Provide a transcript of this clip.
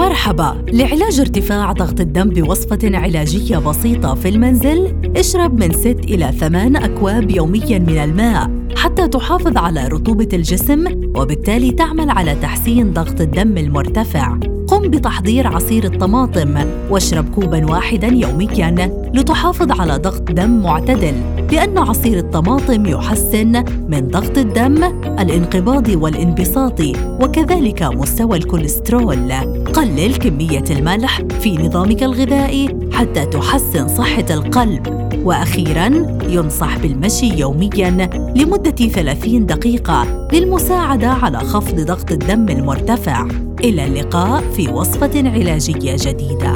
مرحبا. لعلاج ارتفاع ضغط الدم بوصفة علاجية بسيطة في المنزل اشرب من 6 إلى 8 أكواب يومياً من الماء حتى تحافظ على رطوبة الجسم وبالتالي تعمل على تحسين ضغط الدم المرتفع. قم بتحضير عصير الطماطم واشرب كوبا واحدا يوميا لتحافظ على ضغط دم معتدل لأن عصير الطماطم يحسن من ضغط الدم الانقباضي والانبساطي وكذلك مستوى الكوليسترول. قلل كمية الملح في نظامك الغذائي حتى تحسن صحة القلب. وأخيرا ينصح بالمشي يوميا لمدة 30 دقيقة للمساعدة على خفض ضغط الدم المرتفع. إلى اللقاء في وصفة علاجية جديدة.